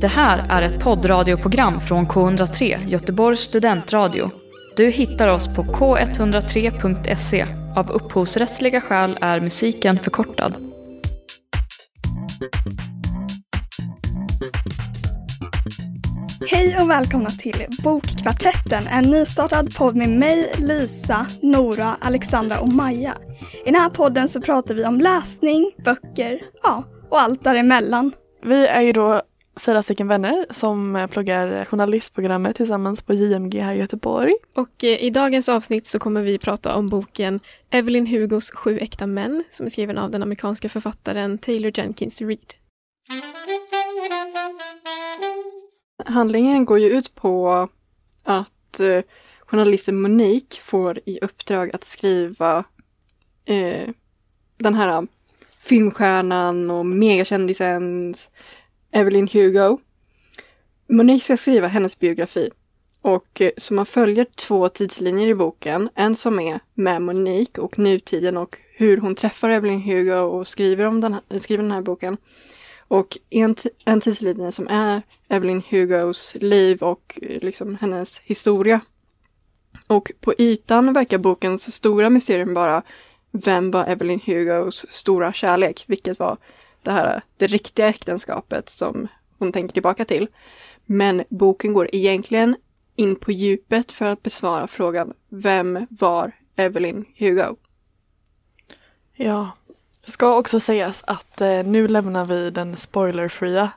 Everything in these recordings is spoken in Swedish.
Det här är ett poddradioprogram från K103, Göteborgs studentradio. Du hittar oss på k103.se. Av upphovsrättsliga skäl är musiken förkortad. Hej och välkomna till Bokkvartetten, en nystartad podd med mig, Lisa, Nora, Alexandra och Maja. I den här podden så pratar vi om läsning, böcker, ja, och allt däremellan. Vi är ju då fyra stycken vänner som pluggar journalistprogrammet tillsammans på JMG här i Göteborg. Och eh, i dagens avsnitt så kommer vi prata om boken Evelyn Hugos Sju äkta män som är skriven av den amerikanska författaren Taylor Jenkins Reid. Handlingen går ju ut på att eh, journalisten Monique får i uppdrag att skriva eh, den här filmstjärnan och megakändisen Evelyn Hugo. Monique ska skriva hennes biografi. Och eh, så man följer två tidslinjer i boken. En som är med Monique och nutiden och hur hon träffar Evelyn Hugo och skriver, om den, här, skriver den här boken. Och en, en tidslinje som är Evelyn Hugos liv och eh, liksom hennes historia. Och på ytan verkar bokens stora mysterium bara vem var Evelyn Hugos stora kärlek, vilket var det här det riktiga äktenskapet som hon tänker tillbaka till. Men boken går egentligen in på djupet för att besvara frågan Vem var Evelyn Hugo? Ja, det ska också sägas att eh, nu lämnar vi den spoilerfria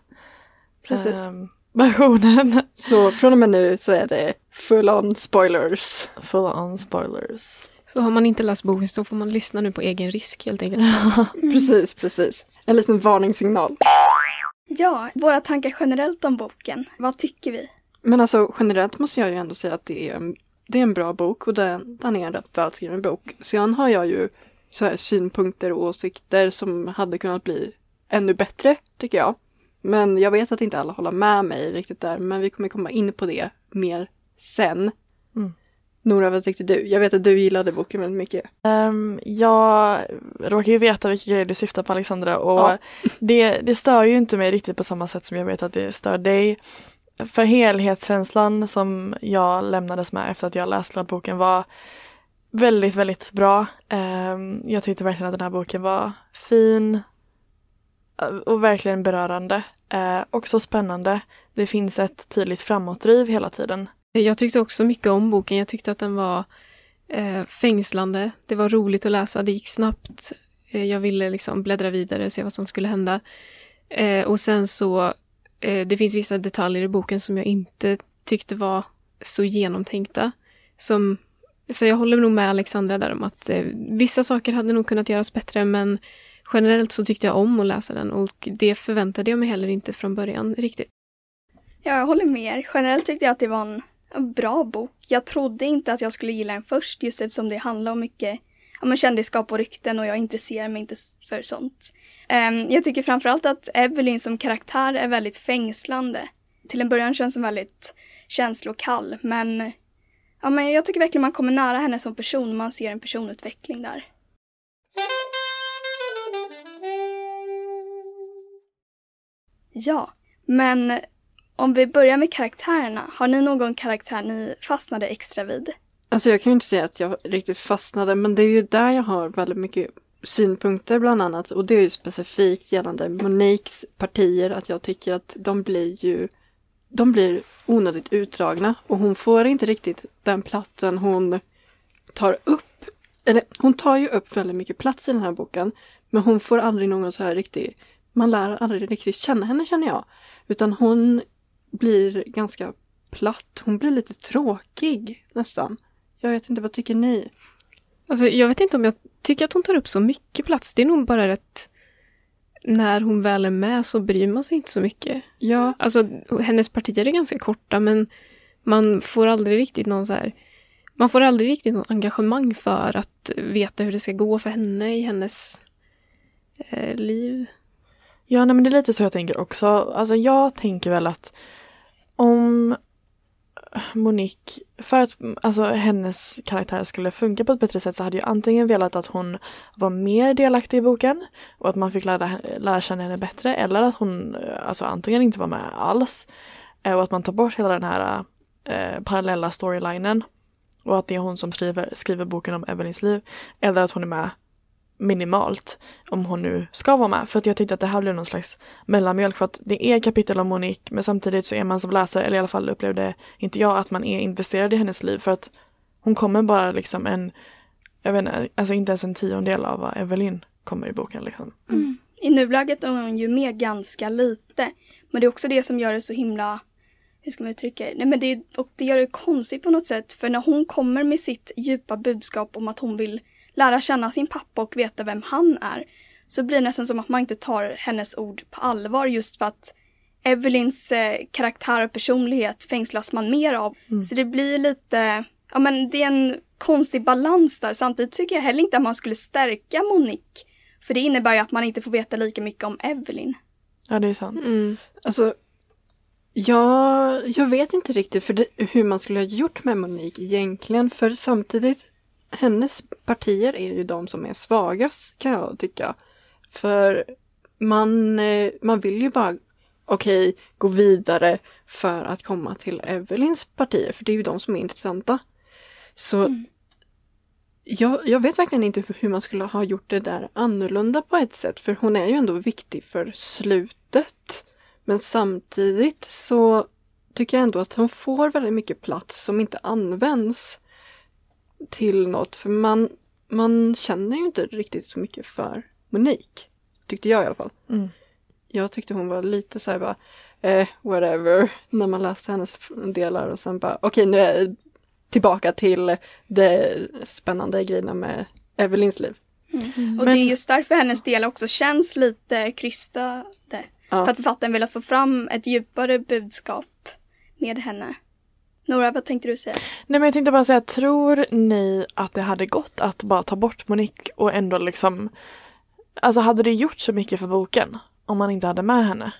Precis. eh, versionen. Så från och med nu så är det full on spoilers. Full on spoilers. Så har man inte läst boken så får man lyssna nu på egen risk helt enkelt. Precis, precis. En liten varningssignal. Ja, våra tankar generellt om boken. Vad tycker vi? Men alltså generellt måste jag ju ändå säga att det är, en- det är en bra bok och den, den är en rätt välskriven bok. Sen har jag ju så här synpunkter och åsikter som hade kunnat bli ännu bättre, tycker jag. Men jag vet att inte alla håller med mig riktigt där, men vi kommer komma in på det mer sen. Mm. Nora, vad tyckte du? Jag vet att du gillade boken väldigt mycket. Um, jag råkar ju veta vilka grejer du syftar på Alexandra och Ja. det, det stör ju inte mig riktigt på samma sätt som jag vet att det stör dig. För helhetskänslan som jag lämnades med efter att jag läst klart boken var väldigt, väldigt bra. Ehm, jag tyckte verkligen att den här boken var fin eh, och verkligen berörande. Uh, också spännande. Det finns ett tydligt framåtdriv hela tiden. Eh, jag tyckte också mycket om boken. Jag tyckte att den var eh, fängslande. Det var roligt att läsa. Det gick snabbt. Eh, jag ville liksom bläddra vidare och se vad som skulle hända. Eh, och sen så, eh, det finns vissa detaljer i boken som jag inte tyckte var så genomtänkta. Som, så jag håller nog med Alexandra där om att eh, vissa saker hade nog kunnat göras bättre men generellt så tyckte jag om att läsa den och det förväntade jag mig heller inte från början riktigt. Ja, jag håller med er. Generellt tyckte jag att det var en bra bok. Jag trodde inte att jag skulle gilla den först just eftersom det handlar om mycket ja, men kändisskap och rykten och jag intresserar mig inte för sånt. Um, jag tycker framförallt att Evelyn som karaktär är väldigt fängslande. Till en början känns hon väldigt känslokall men, ja, men jag tycker verkligen man kommer nära henne som person man ser en personutveckling där. Ja, men om vi börjar med karaktärerna, har ni någon karaktär ni fastnade extra vid? Alltså jag kan ju inte säga att jag riktigt fastnade, men det är ju där jag har väldigt mycket synpunkter bland annat. Och det är ju specifikt gällande Moniques partier, att jag tycker att de blir ju de blir onödigt utdragna och hon får inte riktigt den platsen hon tar upp. Eller hon tar ju upp väldigt mycket plats i den här boken, men hon får aldrig någon så här riktig, man lär aldrig riktigt känna henne känner jag. Utan hon blir ganska platt, hon blir lite tråkig nästan. Jag vet inte, vad tycker ni? Alltså, jag vet inte om jag tycker att hon tar upp så mycket plats. Det är nog bara rätt... När hon väl är med så bryr man sig inte så mycket. Ja, Alltså, hennes partier är ganska korta men man får aldrig riktigt någon så här... Man får aldrig riktigt någon engagemang för att veta hur det ska gå för henne i hennes eh, liv. Ja, nej, men det är lite så jag tänker också. Alltså jag tänker väl att om eh, Monique, för att mm, alltså, hennes karaktär skulle funka på ett bättre sätt så hade jag antingen velat att hon var mer delaktig i boken och att man fick lära, lära känna henne bättre eller att hon eh, alltså antingen inte var med alls eh, och att man tar bort hela den här eh, parallella storylinen och att det är hon som skriver, skriver boken om Evelyns liv eller att hon är med minimalt om hon nu ska vara med. För att jag tyckte att det här blev någon slags mellanmjölk för att det är kapitel om Monique men samtidigt så är man som läsare, eller i alla fall upplevde inte jag att man är investerad i hennes liv för att hon kommer bara liksom en, jag vet inte, alltså inte ens en tiondel av vad Evelyn kommer i boken liksom. Mm. I nuläget är hon ju med ganska lite. Men det är också det som gör det så himla, hur ska man uttrycka det? Nej men det, och det gör det konstigt på något sätt för när hon kommer med sitt djupa budskap om att hon vill lära känna sin pappa och veta vem han är så blir det nästan som att man inte tar hennes ord på allvar just för att Evelyns eh, karaktär och personlighet fängslas man mer av. Mm. Så det blir lite, ja men det är en konstig balans där. Samtidigt tycker jag heller inte att man skulle stärka Monique. För det innebär ju att man inte får veta lika mycket om Evelyn. Ja, det är sant. Mm. Alltså, ja, jag vet inte riktigt för det, hur man skulle ha gjort med Monique egentligen. För samtidigt hennes partier är ju de som är svagast kan jag tycka. För man, eh, man vill ju bara, okej, okay, gå vidare för att komma till Evelyns partier, för det är ju de som är intressanta. Så mm. jag, jag vet verkligen inte hur man skulle ha gjort det där annorlunda på ett sätt, för hon är ju ändå viktig för slutet. Men samtidigt så tycker jag ändå att hon får väldigt mycket plats som inte används till något. För man, man känner ju inte riktigt så mycket för Monique. Tyckte jag i alla fall. Mm. Jag tyckte hon var lite så här bara, eh, whatever, när man läste hennes delar och sen bara, okej okay, nu är jag tillbaka till det spännande grejerna med Evelyns liv. Mm. Mm. Och Men... det är just därför hennes del också känns lite krystade. Ja. För att författaren vill få fram ett djupare budskap med henne. Nora, vad tänkte du säga? Nej men jag tänkte bara säga, tror ni att det hade gått att bara ta bort Monique och ändå liksom Alltså hade det gjort så mycket för boken om man inte hade med henne?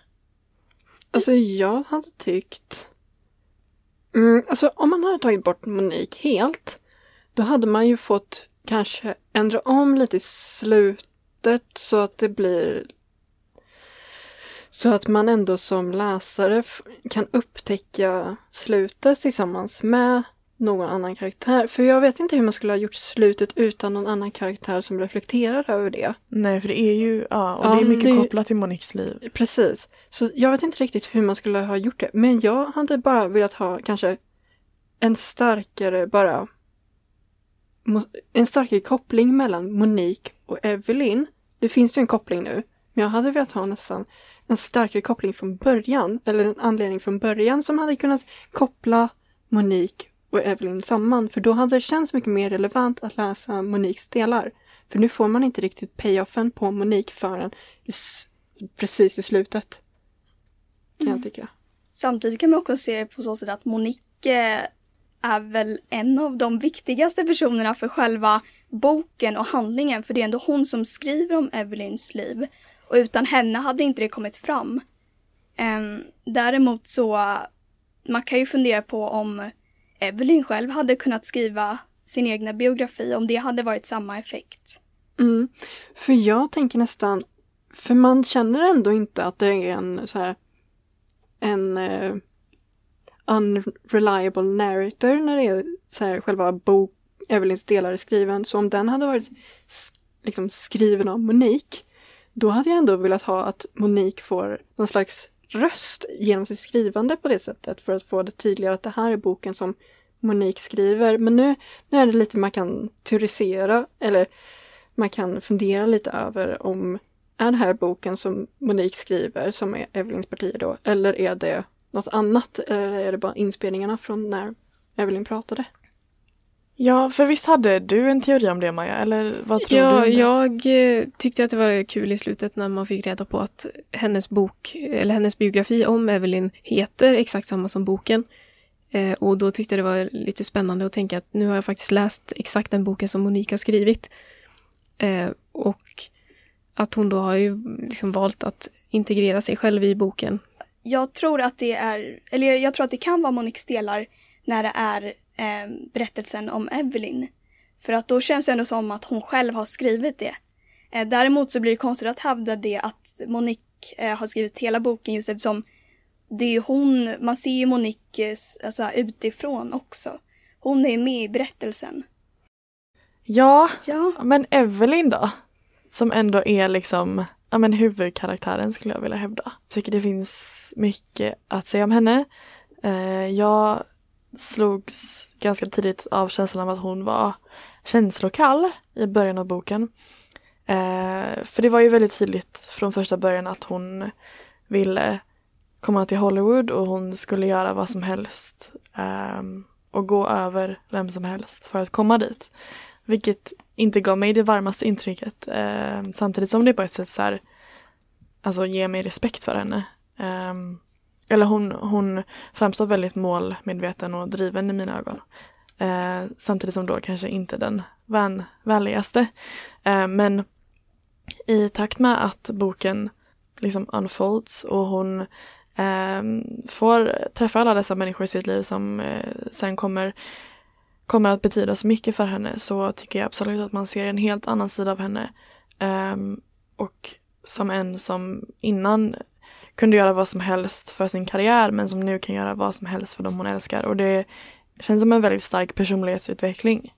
Alltså jag hade tyckt mm, Alltså om man hade tagit bort Monique helt då hade man ju fått kanske ändra om lite i slutet så att det blir så att man ändå som läsare kan upptäcka slutet tillsammans med någon annan karaktär. För jag vet inte hur man skulle ha gjort slutet utan någon annan karaktär som reflekterar över det. Nej, för det är ju, ja, och ja, det är mycket det, kopplat till Moniques liv. Precis. Så jag vet inte riktigt hur man skulle ha gjort det. Men jag hade bara velat ha kanske en starkare bara en starkare koppling mellan Monique och Evelyn. Det finns ju en koppling nu. Men jag hade velat ha nästan en starkare koppling från början, eller en anledning från början som hade kunnat koppla Monique och Evelyn samman, för då hade det känts mycket mer relevant att läsa Moniques delar. För nu får man inte riktigt payoffen på Monique förrän i, precis i slutet. Kan mm. jag tycka. Samtidigt kan man också se det på så sätt att Monique är väl en av de viktigaste personerna för själva boken och handlingen, för det är ändå hon som skriver om Evelyns liv. Och utan henne hade inte det kommit fram. Um, däremot så, man kan ju fundera på om Evelyn själv hade kunnat skriva sin egna biografi, om det hade varit samma effekt. Mm. För jag tänker nästan, för man känner ändå inte att det är en så här, en uh, unreliable narrator när det är så här själva bok, Evelyns delar är skriven. Så om den hade varit liksom skriven av Monique då hade jag ändå velat ha att Monique får någon slags röst genom sitt skrivande på det sättet för att få det tydligare att det här är boken som Monique skriver. Men nu, nu är det lite man kan teorisera eller man kan fundera lite över om är det här boken som Monique skriver som är Evelyns partier då eller är det något annat eller är det bara inspelningarna från när Evelyn pratade? Ja, för visst hade du en teori om det Maja, eller vad tror ja, du? Ja, jag eh, tyckte att det var kul i slutet när man fick reda på att hennes bok, eller hennes biografi om Evelyn heter exakt samma som boken. Eh, och då tyckte jag det var lite spännande att tänka att nu har jag faktiskt läst exakt den boken som Monika har skrivit. Eh, och att hon då har ju liksom valt att integrera sig själv i boken. Jag tror att det är, eller jag tror att det kan vara Moniques delar när det är eh, berättelsen om Evelyn. För att då känns det ändå som att hon själv har skrivit det. Eh, däremot så blir det konstigt att hävda det att Monique eh, har skrivit hela boken just eftersom det är hon, man ser ju Monique alltså, utifrån också. Hon är med i berättelsen. Ja, Ja. men Evelyn då? Som ändå är liksom ja, men huvudkaraktären skulle jag vilja hävda. Jag tycker det finns mycket att säga om henne. Eh, jag slogs ganska tidigt av känslan av att hon var känslokall i början av boken. Eh, för det var ju väldigt tydligt från första början att hon ville komma till Hollywood och hon skulle göra vad som helst eh, och gå över vem som helst för att komma dit. Vilket inte gav mig det varmaste intrycket. Eh, samtidigt som det på ett sätt så här, alltså ger mig respekt för henne. Eh, eller hon, hon framstår väldigt målmedveten och driven i mina ögon. Eh, samtidigt som då kanske inte den vän, vänligaste. Eh, men i takt med att boken liksom unfolds och hon eh, får träffa alla dessa människor i sitt liv som eh, sen kommer kommer att betyda så mycket för henne så tycker jag absolut att man ser en helt annan sida av henne. Ehm, och som en som innan kunde göra vad som helst för sin karriär men som nu kan göra vad som helst för dem hon älskar och det känns som en väldigt stark personlighetsutveckling.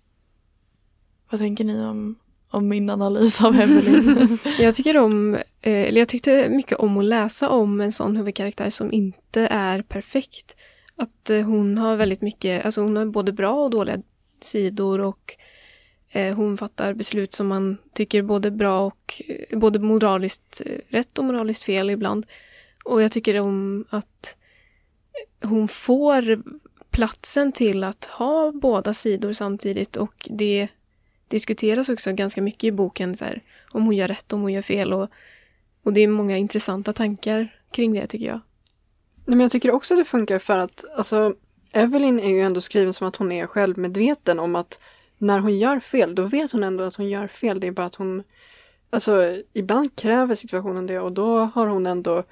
Vad tänker ni om, om min analys av Evelyn? Jag tycker om, eh, eller jag tyckte mycket om att läsa om en sån huvudkaraktär som inte är perfekt. Att eh, hon har väldigt mycket, alltså hon har både bra och dåliga sidor och eh, hon fattar beslut som man tycker både bra och både moraliskt rätt och moraliskt fel ibland. Och jag tycker om att hon får platsen till att ha båda sidor samtidigt och det diskuteras också ganska mycket i boken så här, om hon gör rätt, om hon gör fel och, och det är många intressanta tankar kring det tycker jag. Nej, men jag tycker också att det funkar för att alltså, Evelyn är ju ändå skriven som att hon är självmedveten om att när hon gör fel, då vet hon ändå att hon gör fel. Det är bara att hon, alltså ibland kräver situationen det och då har hon ändå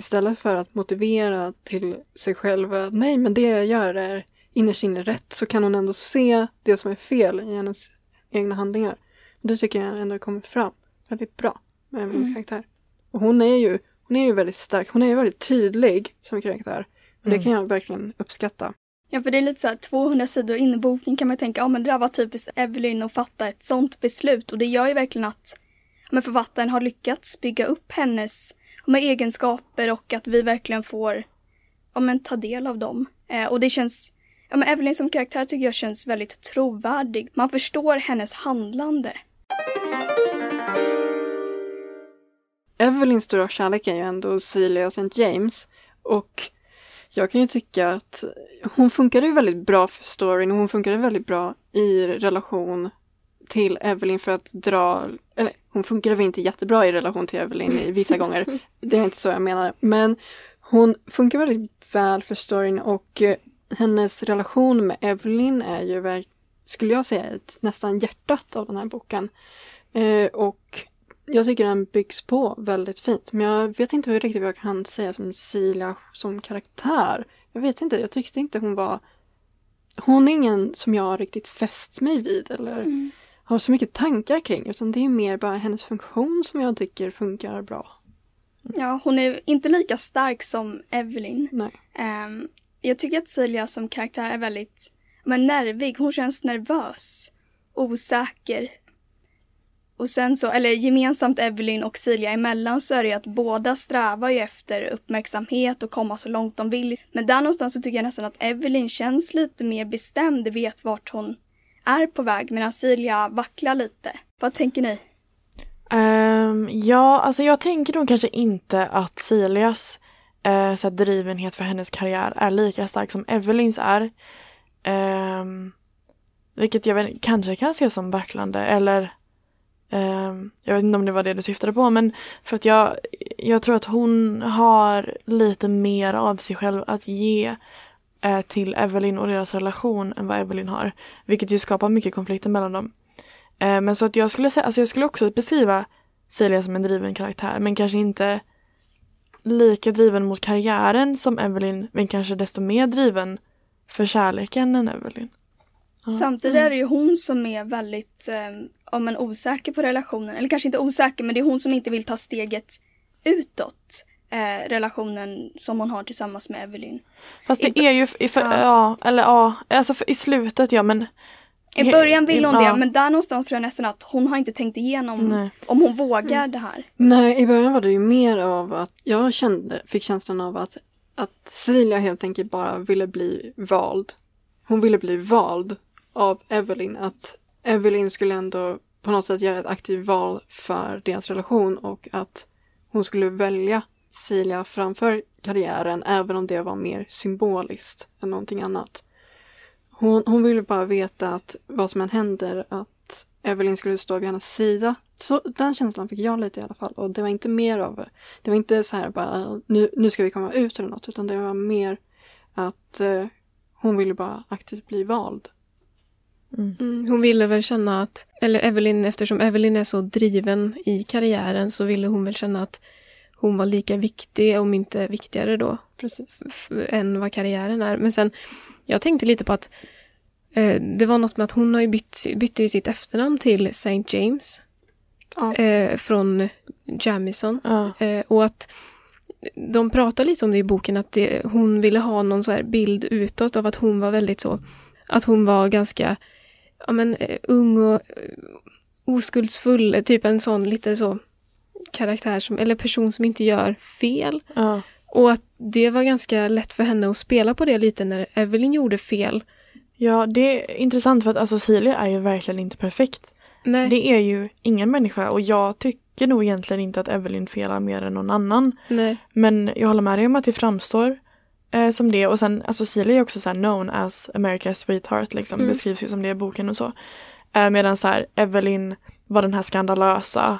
istället för att motivera till sig själv att nej men det jag gör är innerst inne rätt så kan hon ändå se det som är fel i hennes egna handlingar. Det tycker jag ändå kommer fram väldigt bra med Evelyns mm. karaktär. Och hon är ju hon är ju väldigt stark, hon är ju väldigt tydlig som karaktär. Och mm. det kan jag verkligen uppskatta. Ja, för det är lite så här 200 sidor in i boken kan man tänka, ja men det där var typiskt Evelyn att fatta ett sånt beslut och det gör ju verkligen att men författaren har lyckats bygga upp hennes med egenskaper och att vi verkligen får ja, men, ta del av dem. Eh, och det känns, ja men Evelyn som karaktär tycker jag känns väldigt trovärdig. Man förstår hennes handlande. Evelyns stora kärlek är ju ändå Celia St. James. Och jag kan ju tycka att hon funkade ju väldigt bra för storyn och hon funkade väldigt bra i relation till Evelyn för att dra, eller hon funkade väl inte jättebra i relation till Evelyn i vissa gånger. Det är inte så jag menar. Men hon funkar väldigt väl för storyn och eh, hennes relation med Evelyn är ju, skulle jag säga, ett, nästan hjärtat av den här boken. Eh, och jag tycker den byggs på väldigt fint. Men jag vet inte hur riktigt jag kan säga som Silia som karaktär. Jag vet inte, jag tyckte inte hon var... Hon är ingen som jag riktigt fäst mig vid eller mm. Har så mycket tankar kring. Utan det är mer bara hennes funktion som jag tycker funkar bra. Ja, hon är inte lika stark som Evelyn. Nej. Um, jag tycker att Silja som karaktär är väldigt men, nervig. Hon känns nervös, osäker. Och sen så, eller gemensamt Evelyn och Silja emellan så är det ju att båda strävar ju efter uppmärksamhet och komma så långt de vill. Men där någonstans så tycker jag nästan att Evelyn känns lite mer bestämd, vet vart hon är på väg medan Silja alltså, vacklar lite. Vad tänker ni? Um, ja, alltså jag tänker nog kanske inte att Silias uh, eh, så drivenhet för hennes karriär är lika stark som Evelyns är. Um, vilket jag vet, kanske kan ses som vacklande eller Um, jag vet inte om det var det du syftade på men för att jag, jag tror att hon har lite mer av sig själv att ge uh, till Evelyn och deras relation än vad Evelyn har. Vilket ju skapar mycket konflikter mellan dem. Uh, men så att jag skulle säga, alltså jag skulle också beskriva Celia som en driven karaktär men kanske inte lika driven mot karriären som Evelyn men kanske desto mer driven för kärleken än Evelyn. Ja. Samtidigt är det ju hon som är väldigt eh, om en osäker på relationen. Eller kanske inte osäker, men det är hon som inte vill ta steget utåt. Eh, relationen som hon har tillsammans med Evelyn. Fast det I- är ju, i, för, Ja. ja. eller ja, alltså för, i slutet ja men I början vill hon Ja. det, men där någonstans tror jag nästan att hon har inte tänkt igenom Nej. om hon vågar det här. Nej, i början var det ju mer av att jag kände, fick känslan av att, att Celia helt enkelt bara ville bli vald. Hon ville bli vald av Evelyn. Att Evelyn skulle ändå på något sätt göra ett aktivt val för deras relation och att hon skulle välja Celia framför karriären även om det var mer symboliskt än någonting annat. Hon, hon ville bara veta att vad som än händer att Evelyn skulle stå vid hennes sida. Så den känslan fick jag lite i alla fall och det var inte mer av det var inte så här bara nu, nu ska vi komma ut eller något utan det var mer att eh, hon ville bara aktivt bli vald. Mm, hon ville väl känna att, eller Evelyn, eftersom Evelyn är så driven i karriären så ville hon väl känna att hon var lika viktig, om inte viktigare då, Precis. än vad karriären är. Men sen, jag tänkte lite på att eh, det var något med att hon har ju bytt, bytte ju sitt efternamn till St. James Ja. eh, från Jamison. ja. Eh, och att de pratar lite om det i boken, att det, hon ville ha någon så här bild utåt av att hon var väldigt så, att hon var ganska ja, men, eh, ung och eh, oskuldsfull, typ en sån lite så karaktär som, eller person som inte gör fel. ja. Och att det var ganska lätt för henne att spela på det lite när Evelyn gjorde fel. Ja, det är intressant för att alltså Celia är ju verkligen inte perfekt. Nej, Det är ju ingen människa och jag tycker nog egentligen inte att Evelyn felar mer än någon annan. nej. Men jag håller med dig om att det framstår eh, som det och sen alltså Celia är också så known as America's sweetheart liksom Mm. beskrivs ju som det i boken och så. Eh, medan så här Evelyn var den här skandalösa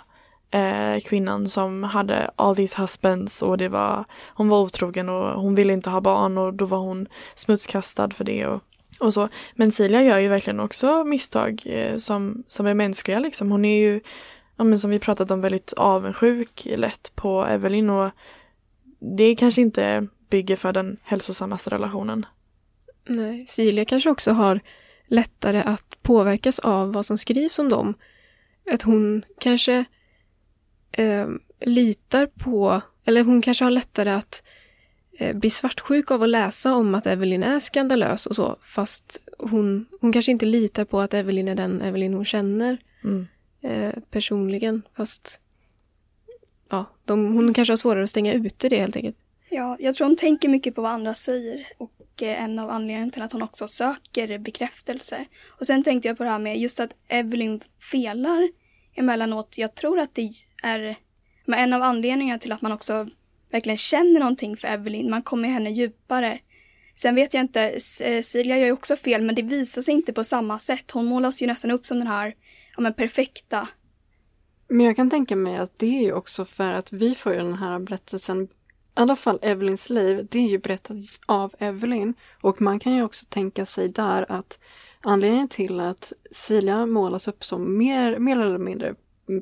eh, kvinnan som hade all these husbands och det var hon var otrogen och hon ville inte ha barn och då var hon smutskastad för det och, och så. Men Silja gör ju verkligen också misstag eh, som, som är mänskliga liksom. Hon är ju, ja, men som vi pratat om, väldigt avundsjuk lätt på Evelyn och det kanske inte bygger för den hälsosammaste relationen. Nej, Silja kanske också har lättare att påverkas av vad som skrivs om dem. Att hon kanske eh, litar på, eller hon kanske har lättare att eh, bli svartsjuk av att läsa om att Evelyn är skandalös och så, fast hon, hon kanske inte litar på att Evelyn är den Evelyn hon känner Mm. eh, personligen, fast ja, de, hon kanske har svårare att stänga ute det helt enkelt. Ja, jag tror hon tänker mycket på vad andra säger och eh, en av anledningarna till att hon också söker bekräftelse. Och sen tänkte jag på det här med just att Evelyn felar emellanåt. Jag tror att det är men en av anledningarna till att man också verkligen känner någonting för Evelyn. Man kommer henne djupare. Sen vet jag inte, eh, Silja gör ju också fel men det visar sig inte på samma sätt. Hon målas ju nästan upp som den här ja, men perfekta. Men jag kan tänka mig att det är ju också för att vi får ju den här berättelsen, i alla fall Evelyns liv, det är ju berättat av Evelyn. Och man kan ju också tänka sig där att anledningen till att Silja målas upp som mer, mer eller mindre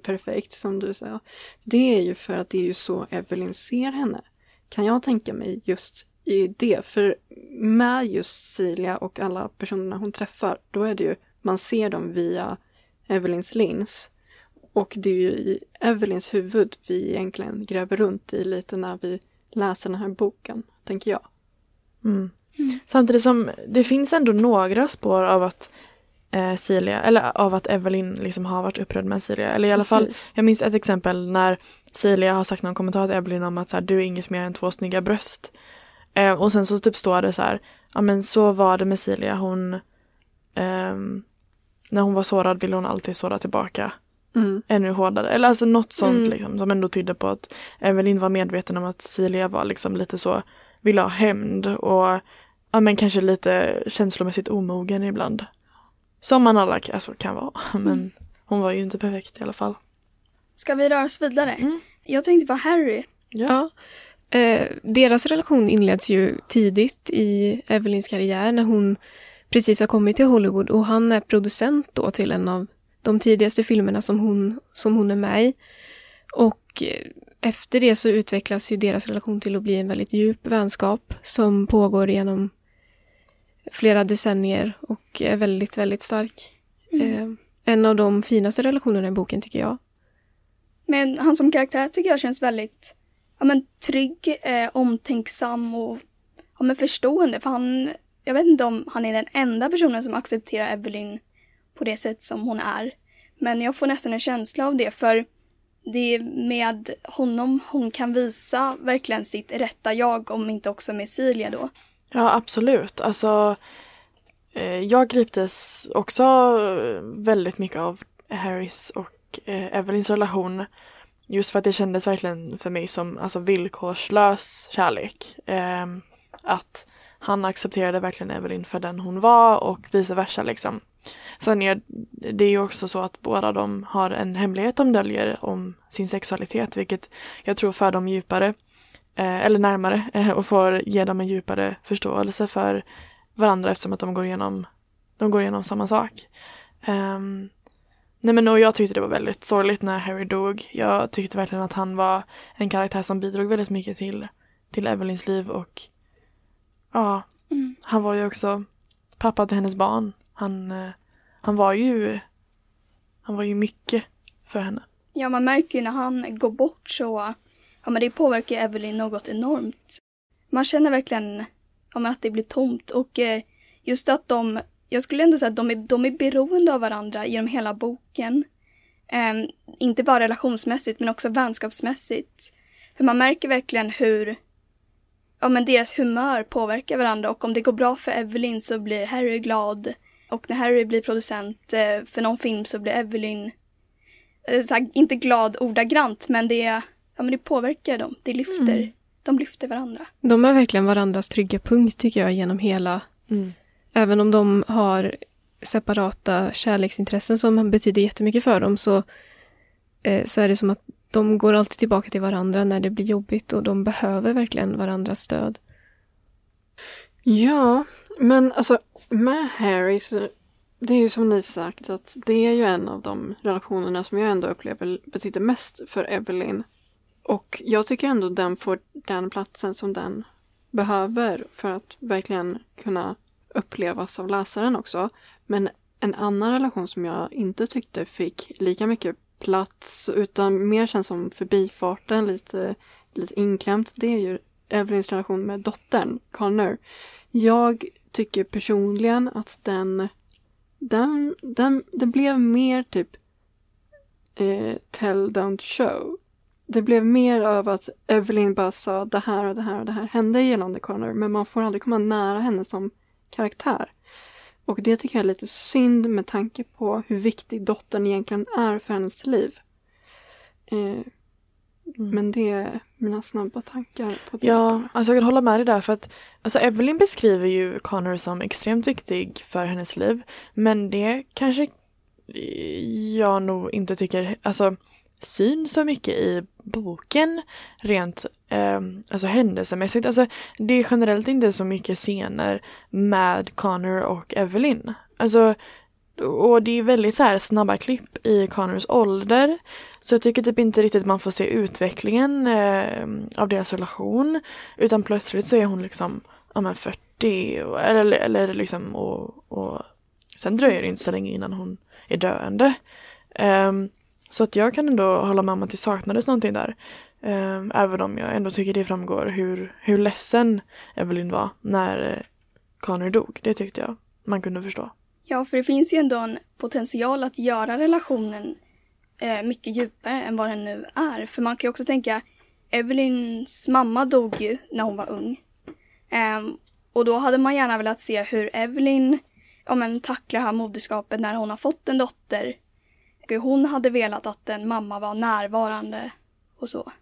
perfekt, som du sa, det är ju för att det är ju så Evelyn ser henne. Kan jag tänka mig just i det. För med just Silja och alla personerna hon träffar, då är det ju, man ser dem via Evelyns lins. Och det är ju i Evelyns huvud vi egentligen gräver runt i lite när vi läser den här boken, tänker jag. Mm. Samtidigt som det finns ändå några spår av att eh, Celia, eller av att Evelyn liksom har varit upprörd med Celia. Eller i alla fall, jag minns ett exempel när Celia har sagt någon kommentar till Evelyn om att så här, du är inget mer än två snygga bröst. Eh, och sen så typ står det så här, ja men så var det med Celia, hon ehm, när hon var sårad ville hon alltid såra tillbaka Mm. ännu hårdare. Eller alltså något sånt Mm. liksom, som ändå tydde på att Evelyn var medveten om att Celia var liksom lite så, ville ha hämnd och ja men kanske lite känslomässigt omogen ibland. Som man alla alltså, kan vara. Men hon var ju inte perfekt i alla fall. Ska vi röra oss vidare? Mm. Jag tänkte på Harry. Ja. Eh, deras relation inleds ju tidigt i Evelyns karriär när hon precis har kommit till Hollywood och han är producent då till en av de tidigaste filmerna som hon, som hon är med i. Och eh, efter det så utvecklas ju deras relation till att bli en väldigt djup vänskap som pågår genom flera decennier och är väldigt, väldigt stark. Mm. Eh, en av de finaste relationerna i boken tycker jag. Men han som karaktär tycker jag känns väldigt ja, men, trygg, eh, omtänksam och ja, men, förstående. För han, jag vet inte om han är den enda personen som accepterar Evelyn på det sätt som hon är. Men jag får nästan en känsla av det för det är med honom hon kan visa verkligen sitt rätta jag, om inte också med Silja då. Ja, absolut. Alltså, eh, jag griptes också eh, väldigt mycket av Harrys och eh, Evelyns relation. Just för att det kändes verkligen för mig som alltså, villkorslös kärlek. Ehm, att han accepterade verkligen Evelyn för den hon var och vice versa liksom. Sen är det ju också så att båda de har en hemlighet de döljer om sin sexualitet vilket jag tror för dem djupare eller närmare eh, och får ge dem en djupare förståelse för varandra eftersom att de går igenom, de går igenom samma sak. Um, nej men och jag tyckte det var väldigt sorgligt när Harry dog. Jag tyckte verkligen att han var en karaktär som bidrog väldigt mycket till, till Evelyns liv och ja, Mm. han var ju också pappa till hennes barn. Han, eh, han var ju han var ju mycket för henne. Ja, man märker ju när han går bort så, ja men det påverkar Evelyn något enormt. Man känner verkligen ja, men att det blir tomt och eh, just att de, jag skulle ändå säga att de är, de är beroende av varandra genom hela boken. Eh, inte bara relationsmässigt men också vänskapsmässigt. För man märker verkligen hur ja, men deras humör påverkar varandra och om det går bra för Evelyn så blir Harry glad. Och när Harry blir producent eh, för någon film så blir Evelyn eh, så här, inte glad ordagrant men det, ja, men det påverkar dem. Det lyfter. Mm. De lyfter varandra. De är verkligen varandras trygga punkt tycker jag genom hela, Mm. även om de har separata kärleksintressen som betyder jättemycket för dem så, eh, så är det som att de går alltid tillbaka till varandra när det blir jobbigt och de behöver verkligen varandras stöd. Ja, men alltså med Harry så det är ju som ni sagt att det är ju en av de relationerna som jag ändå upplever betyder mest för Evelyn. Och jag tycker ändå den får den platsen som den behöver för att verkligen kunna upplevas av läsaren också. Men en annan relation som jag inte tyckte fick lika mycket plats utan mer känns som förbifarten, lite, lite inklämt, det är ju Evelyns relation med dottern, Connor. Jag tycker personligen att den, den, den det blev mer typ eh, tell don't show. Det blev mer av att Evelyn bara sa det här och det här och det här hände gällande Connor men man får aldrig komma nära henne som karaktär. Och det tycker jag är lite synd med tanke på hur viktig dottern egentligen är för hennes liv. Eh, Men det är mina snabba tankar på det. Ja, alltså jag kan hålla med dig där för att alltså Evelyn beskriver ju Connor som extremt viktig för hennes liv. Men det kanske jag nog inte tycker, alltså syns så mycket i boken rent eh, alltså händelsemässigt. Alltså det är generellt inte så mycket scener med Connor och Evelyn. Alltså och det är väldigt så här snabba klipp i Connors ålder. Så jag tycker typ inte riktigt man får se utvecklingen eh, av deras relation. Utan plötsligt så är hon liksom ja, men 40 och, eller, eller liksom och, och sen dröjer det inte så länge innan hon är döende. Um, så att jag kan ändå hålla med om att det saknades någonting där. Ehm, även om jag ändå tycker det framgår hur, hur ledsen Evelyn var när eh, Connor dog. Det tyckte jag man kunde förstå. Ja, för det finns ju ändå en potential att göra relationen eh, mycket djupare än vad den nu är. För man kan ju också tänka, Evelyns mamma dog ju när hon var ung. Ehm, och då hade man gärna velat se hur Evelyn ja, men, tacklar det här moderskapet när hon har fått en dotter. Och hon hade velat att en mamma var närvarande och så.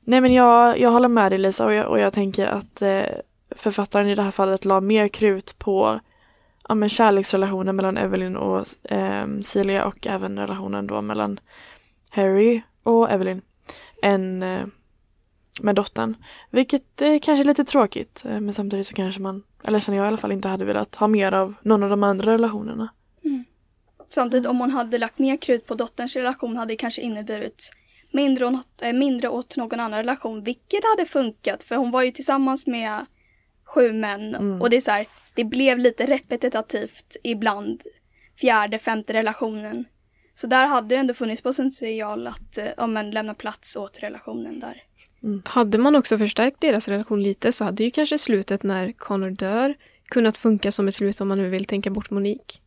Nej men jag, jag håller med dig Lisa och jag, och jag tänker att eh, författaren i det här fallet la mer krut på ja, men kärleksrelationen mellan Evelyn och eh, Celia och även relationen då mellan Harry och Evelyn än eh, med dottern. Vilket eh, kanske är lite tråkigt eh, men samtidigt så kanske man, eller känner jag i alla fall, inte hade velat ha mer av någon av de andra relationerna. Samtidigt om hon hade lagt mer krut på dotterns relation hade det kanske inneburit mindre, åt- eh, mindre åt någon annan relation, vilket hade funkat för hon var ju tillsammans med sju män. Mm. Och det är så här, det blev lite repetitivt ibland fjärde, femte relationen. Så där hade det ändå funnits potential att eh, ja, men, lämna plats åt relationen där. Hade man också förstärkt deras relation lite så hade ju kanske slutet när Connor dör kunnat funka som ett slut om man nu vill tänka bort Monique.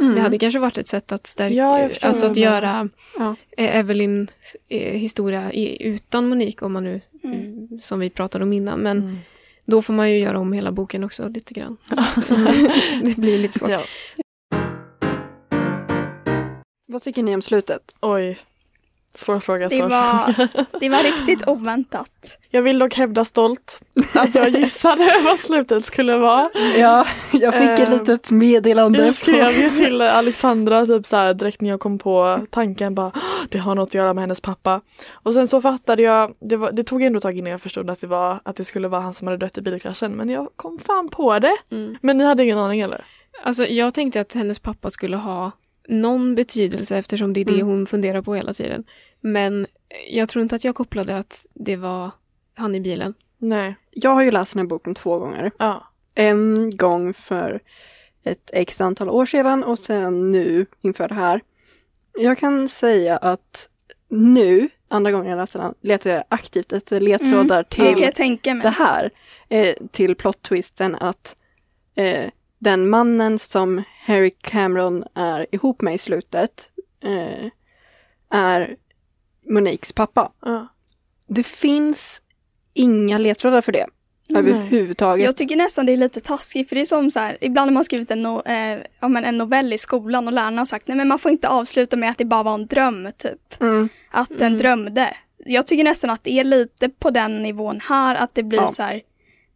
Mm. Det hade kanske varit ett sätt att stärka, Ja, alltså att göra Ja. eh, Evelyn eh, historia utan Monique om man nu, Mm. mm, som vi pratade om innan. Men Mm. då får man ju göra om hela boken också lite grann. Det blir lite svårt. Ja. Vad tycker ni om slutet? Oj. Svår fråga. Det var, fråga. det var riktigt oväntat. Jag vill dock hävda stolt att jag gissade vad slutet skulle vara. Ja, jag fick ett Ehm, litet meddelande. Jag skrev ju till Alexandra typ så här direkt när jag kom på tanken bara "Åh, det har något att göra med hennes pappa. Och sen så fattade jag, det, var, det tog ändå ett tag innan jag förstod att det var att det skulle vara han som hade dött i bilkraschen men jag kom fan på det. Mm. Men ni hade ingen aning eller? Alltså jag tänkte att hennes pappa skulle ha någon betydelse eftersom det är det Mm. hon funderar på hela tiden. Men jag tror inte att jag kopplade att det var han i bilen. Nej. Jag har ju läst den här boken två gånger. Ja. En gång för ett x antal år sedan och sen nu inför det här. Jag kan säga att nu, andra gången jag läser den, letar jag aktivt efter ledtrådar Det till det här. Eh, till plot-twisten att eh, den mannen som Harry Cameron är ihop med i slutet eh, är Moniques pappa. ja. Det finns inga ledtrådar för det Nej. överhuvudtaget. Jag tycker nästan det är lite taskigt för det är som så här, ibland har man skrivit en, no, eh, ja, men en novell i skolan och lärarna har sagt nej men man får inte avsluta med att det bara var en dröm typ. Mm. Att den Mm. drömde. Jag tycker nästan att det är lite på den nivån här att det blir Ja. så här,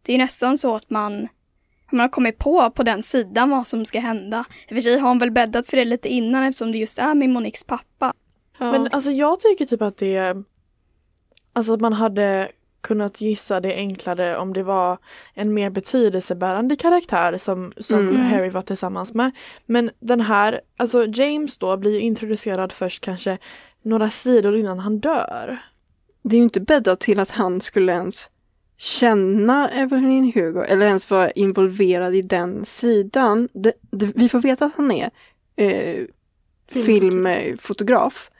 det är nästan så att man man har kommit på på den sidan vad som ska hända. I och för sig har hon väl bäddat för det lite innan eftersom det just är med Moniques pappa. Ja. Men alltså jag tycker typ att det Alltså att man hade kunnat gissa det enklare om det var en mer betydelsebärande karaktär som, som Mm. Harry var tillsammans med. Men den här, alltså James då blir ju introducerad först kanske några sidor innan han dör. Det är ju inte bäddat till att han skulle ens känna Evelyn Hugo eller ens vara involverad i den sidan. Det, det, vi får veta att han är eh, filmfotograf.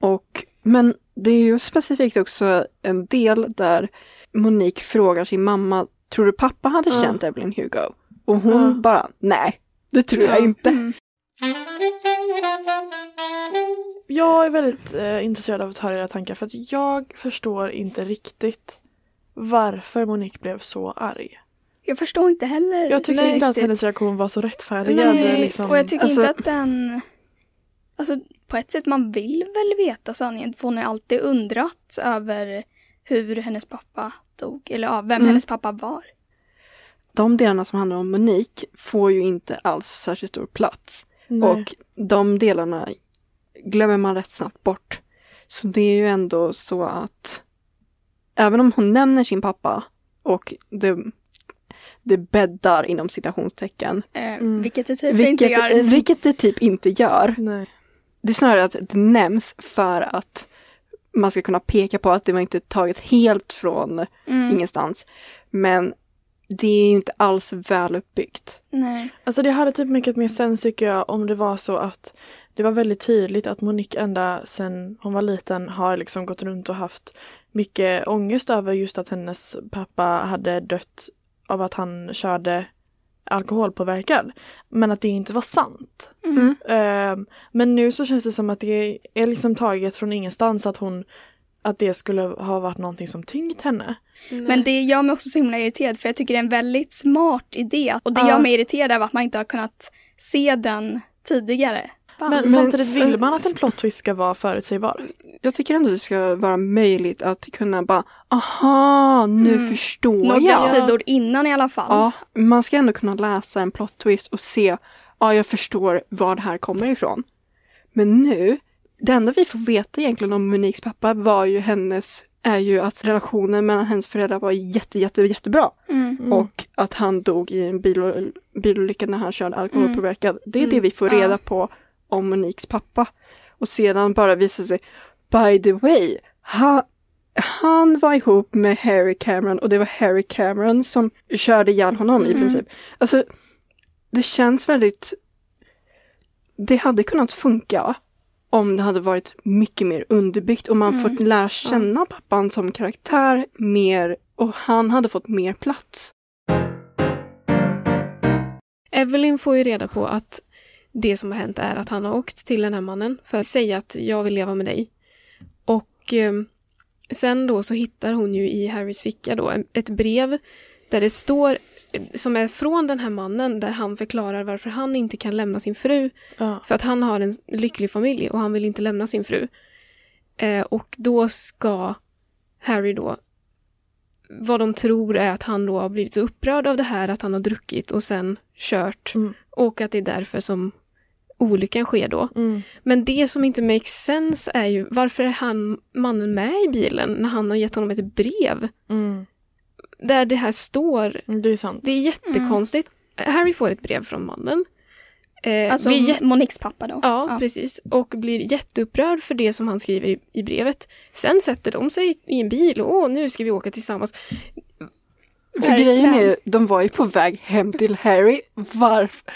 Och, men det är ju specifikt också en del där Monique frågar sin mamma, tror du pappa hade Ja. känt Evelyn Hugo? Och hon Ja. bara, nej, det tror jag Ja. inte. Mm. Jag är väldigt eh, intresserad av att höra era tankar för att jag förstår inte riktigt varför Monique blev så arg. Jag förstår inte heller. Jag tyckte inte att hennes reaktion var så rättfärdigad. Nej, Liksom. och jag tycker Alltså- inte att den... Alltså på ett sätt, man vill väl veta sanningen. För hon har alltid undrat över hur hennes pappa dog. Eller ja, vem Mm. hennes pappa var. De delarna som handlar om Monique får ju inte alls särskilt stor plats. Nej. Och de delarna glömmer man rätt snabbt bort. Så det är ju ändå så att även om hon nämner sin pappa och det, det bäddar inom citationstecken, Eh, Mm. Vilket det typ inte vilket, gör. vilket det typ inte gör. Nej. Det är snarare att det nämns för att man ska kunna peka på att det var inte taget helt från Mm. ingenstans. Men det är ju inte alls väl uppbyggt. Nej. Alltså det hade typ mycket mer sens tycker jag om det var så att det var väldigt tydligt att Monique ända sedan hon var liten har liksom gått runt och haft mycket ångest över just att hennes pappa hade dött av att han körde alkoholpåverkad. Men att det inte var sant. Mm. Ehm, men nu så känns det som att det är liksom taget från ingenstans att hon att det skulle ha varit någonting som tyngt henne. Men det gör mig också så himla irriterad för jag tycker det är en väldigt smart idé. Och det Ja. gör mig irriterad av att man inte har kunnat se den tidigare. Men, Men- samtidigt vill man att en plot twist ska vara förutsägbar. Jag tycker ändå det ska vara möjligt att kunna bara, aha, nu Mm. förstår Några jag. sidor innan i alla fall. Ja, man ska ändå kunna läsa en plot twist och se, ja jag förstår var det här kommer ifrån. Men nu, det enda vi får veta egentligen om Moniques pappa var ju hennes, är ju att relationen mellan hennes föräldrar var jätte, jätte, jättebra. Mm. Mm. Och att han dog i en bil, bilolycka när han körde alkoholpåverkad. Det är det Mm. vi får Ja. reda på om Moniques pappa. Och sedan bara visar sig, by the way, ha, han var ihop med Harry Cameron och det var Harry Cameron som körde ihjäl honom i Mm. princip. Alltså, det känns väldigt... Det hade kunnat funka om det hade varit mycket mer underbyggt och man Mm. fått lära känna pappan som karaktär mer och han hade fått mer plats. Evelyn får ju reda på att det som har hänt är att han har åkt till den här mannen för att säga att jag vill leva med dig. Och eh, sen då så hittar hon ju i Harrys ficka då ett brev där det står, som är från den här mannen, där han förklarar varför han inte kan lämna sin fru. Ja. För att han har en lycklig familj och han vill inte lämna sin fru. Eh, och då ska Harry då, vad de tror är att han då har blivit så upprörd av det här att han har druckit och sen kört. Mm. Och att det är därför som olyckan sker då. Mm. Men det som inte makes sense är ju varför är han mannen med i bilen när han har gett honom ett brev Mm. där det här står. Det är sant. Det är jättekonstigt. Harry får ett brev från mannen. Eh, Alltså blir Moniques pappa då. Ja, precis. Och blir jätteupprörd för det som han skriver i, i brevet. Sen sätter de sig i en bil och åh, nu ska vi åka tillsammans. För grejen är ju, de var ju på väg hem till Harry. Varför?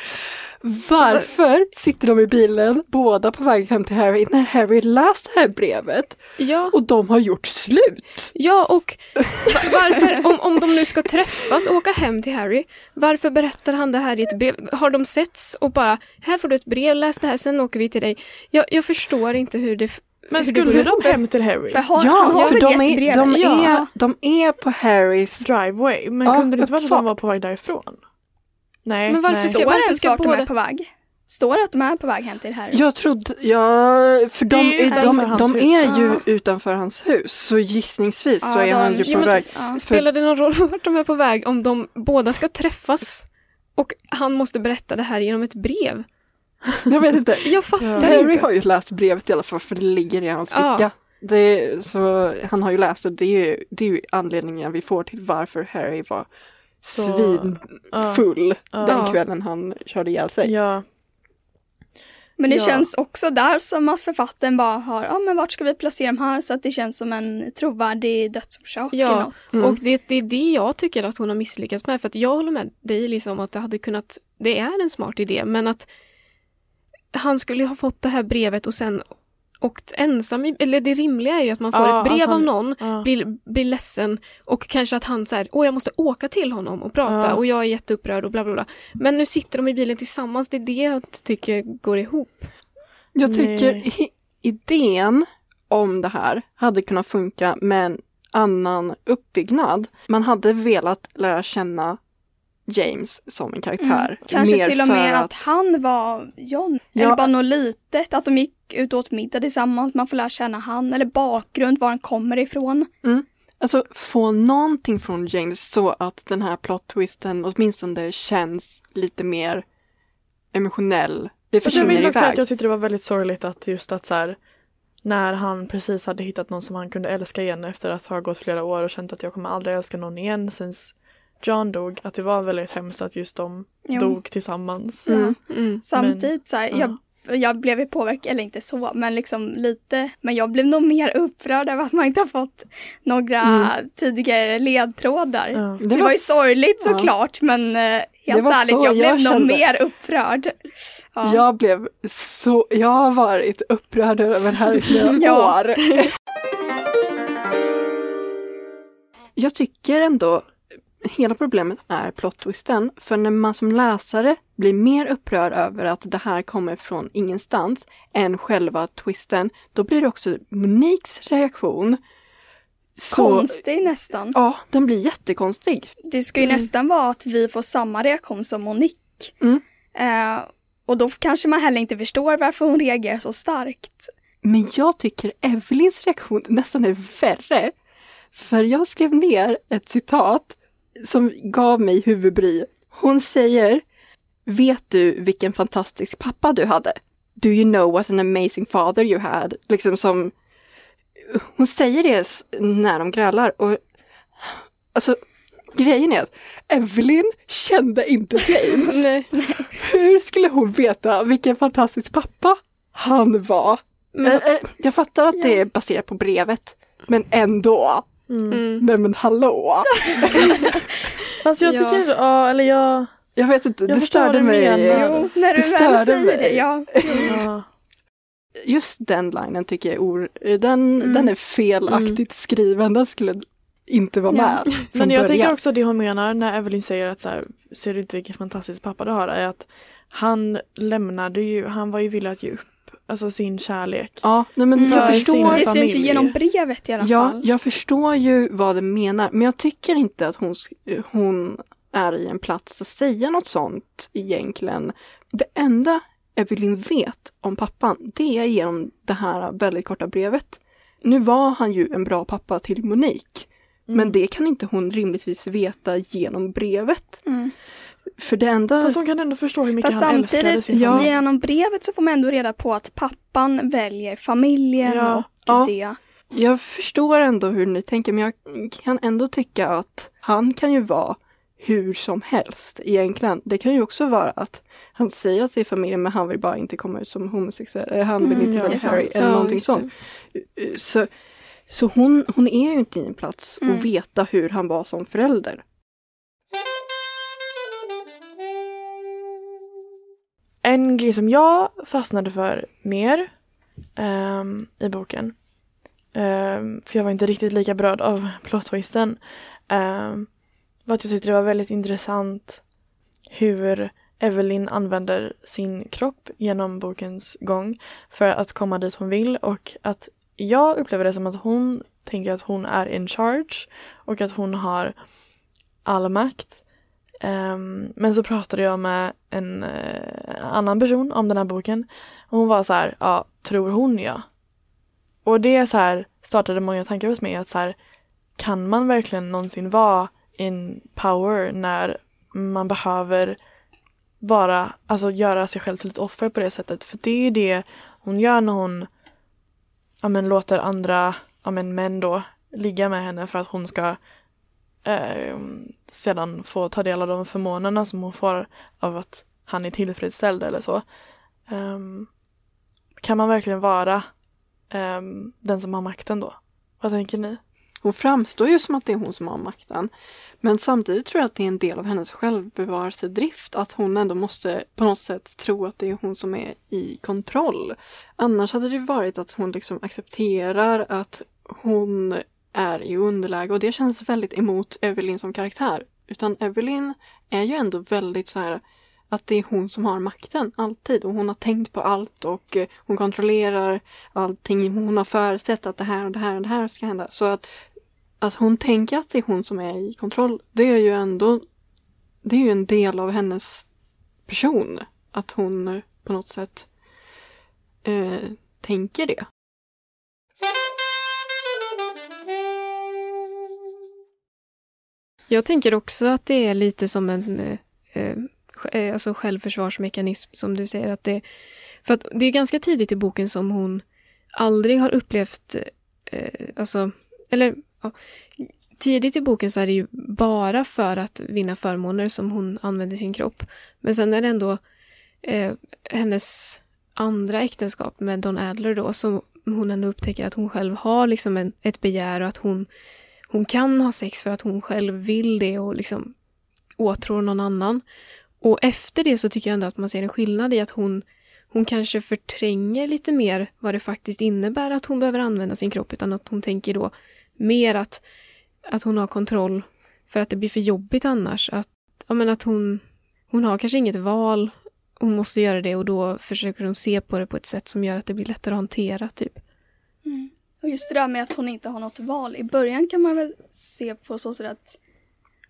Varför sitter de i bilen, båda på väg hem till Harry, när Harry läst det här brevet Ja, och de har gjort slut? ja och va- varför, om, om de nu ska träffas och åka hem till Harry, varför berättar han det här i ett brev? Har de setts och bara, här får du ett brev, läs det här, sen åker vi till dig. Jag, jag förstår inte hur det... Men skulle de hem till Harry? För har, Ja, har för de är, de, ja. är, de är på Harrys... Driveway? Men Ja, kunde det inte varit att de var på väg därifrån? Nej. Men varför nej. ska- Står varför det ens ska vart de båda- är på väg? Står det att de är på väg hem till Harry? Jag trodde, ja, för de, Det är ju är, utanför de, hans de hus. är ju Ja. utanför hans hus, så gissningsvis så är han ju Ja, på men- väg. Ja. Spelar det någon roll vart de är på väg om de båda ska träffas? Och han måste berätta det här genom ett brev. Jag vet inte. Jag fattar Ja. Harry inte. har ju läst brevet i alla fall för det ligger i hans Ja. ficka. Det så han har ju läst och det är ju, det är ju anledningen vi får till varför Harry var Så- svinfull Ja. den Ja. kvällen han körde ihjäl sig. Ja. Men det Ja. känns också där som att författaren bara har, ja men vart ska vi placera dem här så att det känns som en trovärdig dödsorsak Ja, eller något. Mm. Och det, det är det jag tycker att hon har misslyckats med. För att jag håller med dig liksom att det hade kunnat, det är en smart idé, men att han skulle ha fått det här brevet och sen åkt ensam, i, eller det rimliga är ju att man får Ja, ett brev att han- av någon, Ja. blir, blir ledsen och kanske att han säger åh jag måste åka till honom och prata Ja. och jag är jätteupprörd och bla bla bla. Men nu sitter de i bilen tillsammans, det är det jag tycker går ihop. Jag tycker i, idén om det här hade kunnat funka med en annan uppbyggnad. Man hade velat lära känna James som en karaktär. Mm. Kanske mer till och för med att, han var John. Ja. Eller bara något litet, att de gick ut och åt middag tillsammans, man får lära känna han, eller bakgrund, var han kommer ifrån. Alltså få någonting från James så att den här plot-twisten åtminstone känns lite mer emotionell. Det Fast jag försvinner vill också iväg. att jag tyckte det var väldigt sorgligt att just att så här, när han precis hade hittat någon som han kunde älska igen efter att ha gått flera år och känt att jag kommer aldrig älska någon igen sen John dog, att det var väldigt hemskt att just de Jo. dog tillsammans. Mm. Mm. Samtidigt så här, ja. jag, jag blev ju påverkad, eller inte så, men liksom lite, men jag blev nog mer upprörd över att man inte har fått några Mm. tidigare ledtrådar. Ja. Det, var ju sorgligt ja. såklart, men eh, Det helt ärligt, så jag blev jag nog kände. mer upprörd. Ja. Jag blev så, jag har varit upprörd över det här i flera år. Jag tycker ändå hela problemet är plot-twisten. För när man som läsare blir mer upprörd över att det här kommer från ingenstans än själva twisten, då blir det också Moniques reaktion. Så, Konstig nästan. Ja, den blir jättekonstig. Det ska ju nästan vara att vi får samma reaktion som Monique. Mm. Eh, och då kanske man heller inte förstår varför hon reagerar så starkt. Men jag tycker Evelyns reaktion nästan är värre. För jag skrev ner ett citat som gav mig huvudbry. Hon säger Vet du vilken fantastisk pappa du hade? Do you know what an amazing father you had? Liksom som Hon säger det när de grälar och Alltså grejen är att Evelyn kände inte James. Nej. Hur skulle hon veta vilken fantastisk pappa han var? Men, Eh, eh, jag fattar att det är baserat på brevet. Men ändå. Mm. Mm. Nej men hallå. Fast jag Ja. tycker, ja eller jag... Jag vet inte, Jag det störde mig. Jo, när du Det väl säger mig. det, ja. Ja. Just den linen tycker jag är or... Den, Mm. den är felaktigt skriven. Den skulle inte vara Ja. med från Men jag början. tänker också det hon menar när Evelyn säger att så här, ser du inte vilken fantastisk pappa du har är att han lämnade ju, han var ju villig att ge upp alltså sin kärlek. Ja, nej, men Mm. jag För förstår. Det syns ju genom brevet i alla Ja, fall. jag förstår ju vad det menar, men jag tycker inte att hon, hon är i en plats att säga något sånt egentligen. Det enda Evelyn vet om pappan, det är genom det här väldigt korta brevet. Nu var han ju en bra pappa till Monique, Mm. men det kan inte hon rimligtvis veta genom brevet. Mm. För det enda... Fast hon kan ändå förstå hur mycket Fast han älskade samtidigt, sin Ja. genom brevet så får man ändå reda på att pappan väljer familjen Ja. och Ja. det. Jag förstår ändå hur ni tänker men jag kan ändå tycka att han kan ju vara hur som helst egentligen. Det kan ju också vara att han säger att det är familjen men han vill bara inte komma ut som homosexuell. Eller han vill Mm, inte ja, välja Harry eller Ja, någonting sånt. Så, så hon, hon är ju inte i en plats Mm. att veta hur han var som förälder. En grej som jag fastnade för mer um, i boken, um, för jag var inte riktigt lika berörd av plot-twisten, ehm, var att jag tyckte det var väldigt intressant hur Evelyn använder sin kropp genom bokens gång för att komma dit hon vill och att jag upplever det som att hon tänker att hon är in charge och att hon har all makt. Um, men så pratade jag med en uh, annan person om den här boken och hon var så här, ja, tror hon ja. Och det så här startade många tankar hos mig att så här, kan man verkligen någonsin vara in power när man behöver vara, alltså göra sig själv till ett offer på det sättet. För det är ju det hon gör när hon ja, men, låter andra ja, men, män då ligga med henne för att hon ska eh, sedan få ta del av de förmånerna som hon får av att han är tillfredsställd eller så. Um, kan man verkligen vara um, den som har makten då? Vad tänker ni? Hon framstår ju som att det är hon som har makten. Men samtidigt tror jag att det är en del av hennes självbevarelsedrift att hon ändå måste på något sätt tro att det är hon som är i kontroll. Annars hade det varit att hon liksom accepterar att hon är i underläge och det känns väldigt emot Evelyn som karaktär. Utan Evelyn är ju ändå väldigt så här att det är hon som har makten, alltid. Och hon har tänkt på allt och eh, hon kontrollerar allting. Hon har förutsett att det här och det här och det här ska hända. Så att, att hon tänker att det är hon som är i kontroll, det är ju ändå det är ju en del av hennes person. Att hon på något sätt eh, tänker det. Jag tänker också att det är lite som en eh, eh, eh, alltså självförsvarsmekanism som du säger. att det För att det är ganska tidigt i boken som hon aldrig har upplevt, eh, alltså, eller ja, tidigt i boken så är det ju bara för att vinna förmåner som hon använder sin kropp. Men sen är det ändå eh, hennes andra äktenskap med Don Adler då som hon ändå upptäcker att hon själv har liksom en, ett begär och att hon hon kan ha sex för att hon själv vill det och liksom åtrår någon annan. Och efter det så tycker jag ändå att man ser en skillnad i att hon, hon kanske förtränger lite mer vad det faktiskt innebär att hon behöver använda sin kropp, utan att hon tänker då mer att, att hon har kontroll för att det blir för jobbigt annars. Att, ja, men att hon, hon har kanske inget val, hon måste göra det och då försöker hon se på det på ett sätt som gör att det blir lättare att hantera. Typ. Mm. Och just det där med att hon inte har något val. I början kan man väl se på så sätt att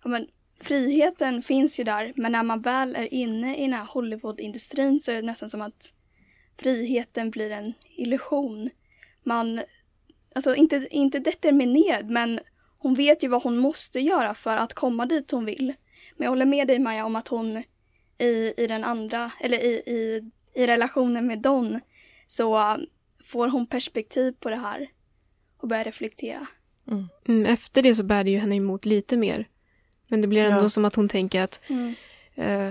ja, men, friheten finns ju där men när man väl är inne i den här Hollywood-industrin så är det nästan som att friheten blir en illusion. Man, alltså inte, inte determinerad men hon vet ju vad hon måste göra för att komma dit hon vill. Men jag håller med dig Maja om att hon i, i den andra, eller i, i, i relationen med Don så um, får hon perspektiv på det här och börjar reflektera. Mm, efter det så bär det ju henne emot lite mer. Men det blir ändå Ja. som att hon tänker att eh,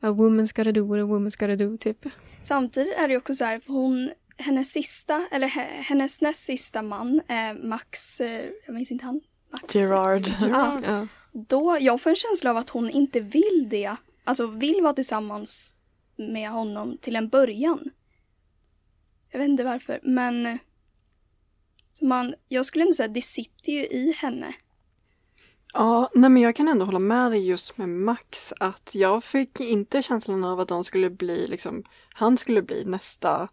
a woman's gotta do what a woman's gotta do, typ. Samtidigt är det också så här, för hon hennes sista, eller hennes näst sista man, eh, Max, eh, jag minns inte han. Max. Gerard. Ja, Ja. då, jag får en känsla av att hon inte vill det. Alltså vill vara tillsammans med honom till en början. Jag vet inte varför, men så man, jag skulle ändå säga att det sitter ju i henne. Ja, nej men jag kan ändå hålla med dig just med Max att jag fick inte känslan av att de skulle bli liksom, han skulle bli nästa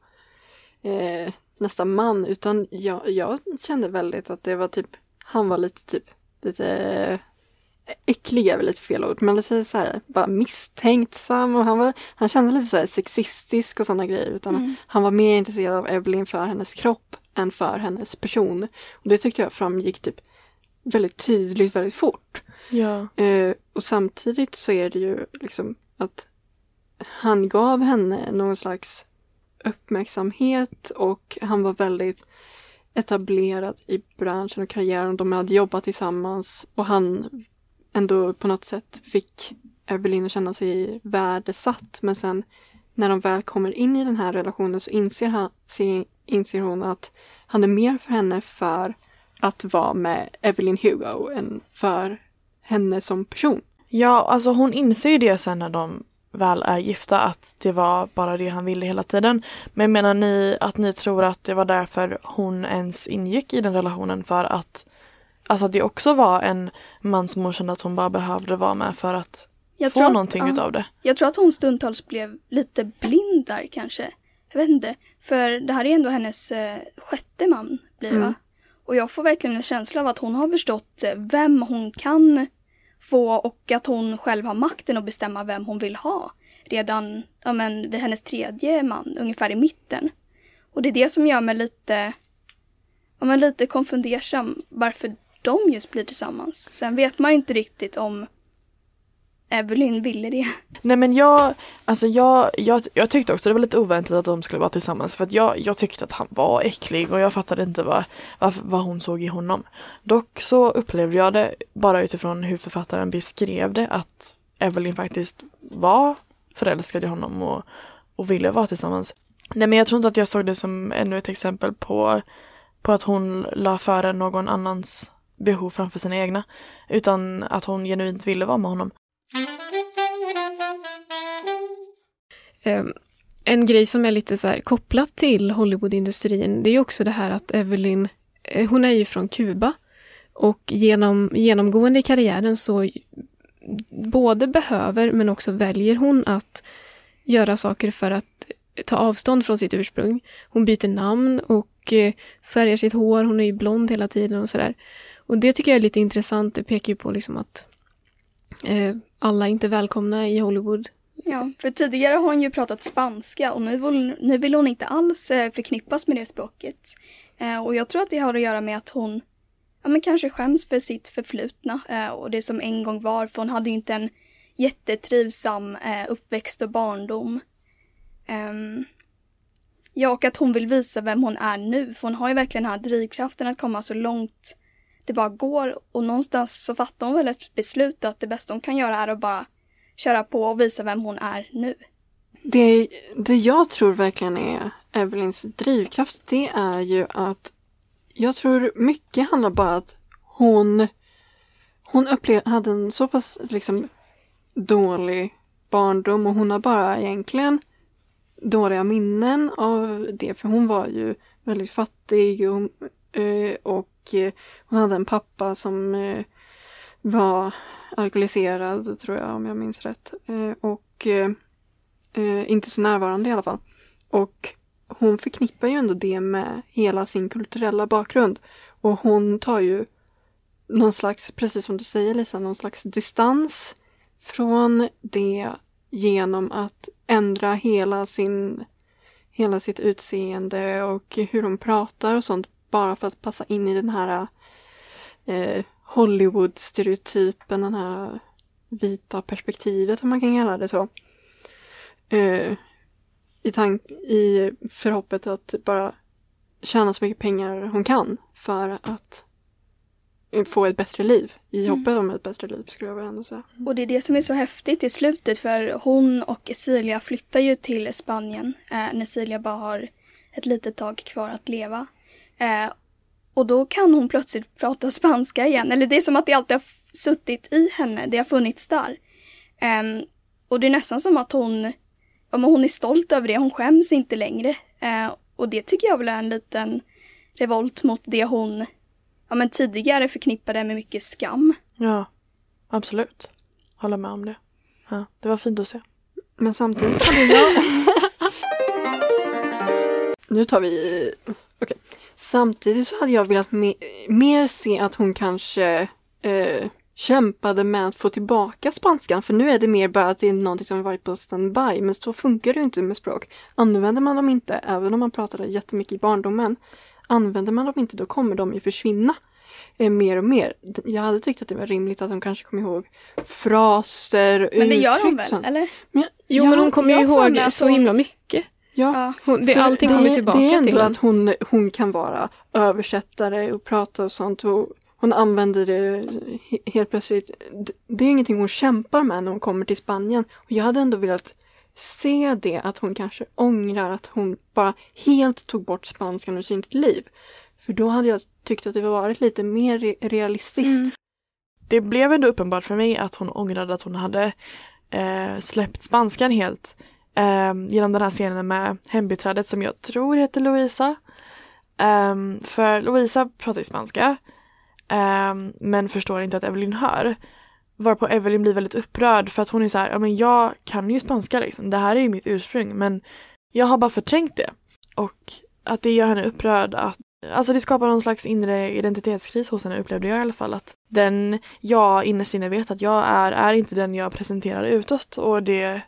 eh, nästa man utan jag, jag kände väldigt att det var typ, han var lite typ, lite eh, äcklig är väl lite fel ord, men lite så här, bara misstänksam och han var, han kände lite så här sexistisk och sådana grejer utan Mm. han var mer intresserad av Evelyn för hennes kropp än för hennes person. Och det tyckte jag framgick typ väldigt tydligt väldigt fort. Ja. Eh, och samtidigt så är det ju liksom att han gav henne någon slags uppmärksamhet och han var väldigt etablerad i branschen och karriären. De hade jobbat tillsammans och han ändå på något sätt fick Evelyn att känna sig värdesatt. Men sen när de väl kommer in i den här relationen så inser, han, inser hon att han är mer för henne för att vara med Evelyn Hugo än för henne som person. Ja, alltså hon inser ju det sen när de väl är gifta att det var bara det han ville hela tiden. Men menar ni att ni tror att det var därför hon ens ingick i den relationen för att Alltså att det också var en man som hon kände att hon bara behövde vara med för att jag få tror att- någonting ja. utav det. Jag tror att hon stundtals blev lite blind där kanske. Jag vet inte. För det här är ändå hennes eh, sjätte man blir det va? Mm. Och jag får verkligen en känsla av att hon har förstått eh, vem hon kan få och att hon själv har makten att bestämma vem hon vill ha. Redan ja, men, vid hennes tredje man, ungefär i mitten. Och det är det som gör mig lite, ja, men lite konfundersam varför de just blir tillsammans. Sen vet man ju inte riktigt om Evelyn ville det. Nej men jag, alltså jag, jag, jag tyckte också det var lite oväntat att de skulle vara tillsammans för att jag, jag tyckte att han var äcklig och jag fattade inte vad, vad, vad hon såg i honom. Dock så upplevde jag det bara utifrån hur författaren beskrev det att Evelyn faktiskt var förälskad i honom och, och ville vara tillsammans. Nej men jag tror inte att jag såg det som ännu ett exempel på, på att hon la före någon annans behov framför sina egna. Utan att hon genuint ville vara med honom. Ehm, en grej som är lite så här kopplat till Hollywoodindustrin, det är också det här att Evelyn, eh, hon är ju från Kuba och genom, genomgående i karriären så både behöver men också väljer hon att göra saker för att ta avstånd från sitt ursprung. Hon byter namn och eh, färgar sitt hår, hon är ju blond hela tiden och sådär. Och det tycker jag är lite intressant, det pekar ju på liksom att eh, alla är inte välkomna i Hollywood. Ja, för tidigare har hon ju pratat spanska och nu vill, nu vill hon inte alls eh, förknippas med det språket. Eh, och jag tror att det har att göra med att hon ja, men kanske skäms för sitt förflutna eh, och det som en gång var, för hon hade ju inte en jättetrivsam eh, uppväxt och barndom. Ehm, ja, och att hon vill visa vem hon är nu, för hon har ju verkligen den här drivkraften att komma så långt det bara går och någonstans så fattar hon väl ett beslut att det bästa hon kan göra är att bara köra på och visa vem hon är nu. Det, det jag tror verkligen är Evelyns drivkraft, det är ju att jag tror mycket handlar bara att hon, hon upplev, hade en så pass liksom dålig barndom och hon har bara egentligen dåliga minnen av det för hon var ju väldigt fattig och, eh, och hon hade en pappa som eh, var alkoholiserad tror jag om jag minns rätt Eh, och eh, eh, inte så närvarande i alla fall. Och hon förknippar ju ändå det med hela sin kulturella bakgrund. Och hon tar ju någon slags, precis som du säger Lisa, någon slags distans från det genom att ändra hela sin hela sitt utseende och hur hon pratar och sånt bara för att passa in i den här eh, Hollywood-stereotypen, den här vita perspektivet om man kan kalla det så. Eh, i, tank- I förhoppet att bara tjäna så mycket pengar hon kan för att få ett bättre liv. I Mm. hoppet om ett bättre liv skulle jag väl ändå säga. Och det är det som är så häftigt i slutet för hon och Silja flyttar ju till Spanien eh, när Silja bara har ett litet tag kvar att leva. Eh, och då kan hon plötsligt prata spanska igen. Eller det är som att det alltid har suttit i henne, det har funnits där. Um, och det är nästan som att hon, ja, men hon är stolt över det, hon skäms inte längre. Uh, och det tycker jag väl är en liten revolt mot det hon ja, men tidigare förknippade med mycket skam. Ja, absolut. Håller med om det. Ja, det var fint att se. Men samtidigt hade jag... nu tar vi... Okej. Okay. Samtidigt så hade jag velat me mer se att hon kanske eh, kämpade med att få tillbaka spanskan. För nu är det mer bara att det är någonting som varit på standby. Men så funkar det inte med språk. Använder man dem inte, även om man pratade jättemycket i barndomen, använder man dem inte då kommer de ju försvinna eh, mer och mer. Jag hade tyckt att det var rimligt att de kanske kom ihåg fraser, uttryck. Men det gör de väl, eller? Men jag, jo, ja, men hon kommer ju ihåg så himla mycket. Ja, hon, det, allting kommer tillbaka till Det är ändå till att hon, hon kan vara översättare och prata och sånt. Och hon använder det helt plötsligt. Det är ingenting hon kämpar med när hon kommer till Spanien. Och jag hade ändå velat se det, att hon kanske ångrar att hon bara helt tog bort spanskan ur sitt liv. För då hade jag tyckt att det varit lite mer realistiskt. Mm. Det blev ändå uppenbart för mig att hon ångrade att hon hade eh, släppt spanskan helt. Um, genom den här scenen med hembiträdet som jag tror heter Louisa. Um, för Louisa pratar ju spanska Um, men förstår inte att Evelyn hör. Varpå Evelyn blir väldigt upprörd för att hon är så här, ja men jag kan ju spanska liksom, det här är ju mitt ursprung men jag har bara förträngt det. Och att det gör henne upprörd att Alltså det skapar någon slags inre identitetskris hos henne upplevde jag i alla fall att den jag innerst inne vet att jag är, är inte den jag presenterar utåt och det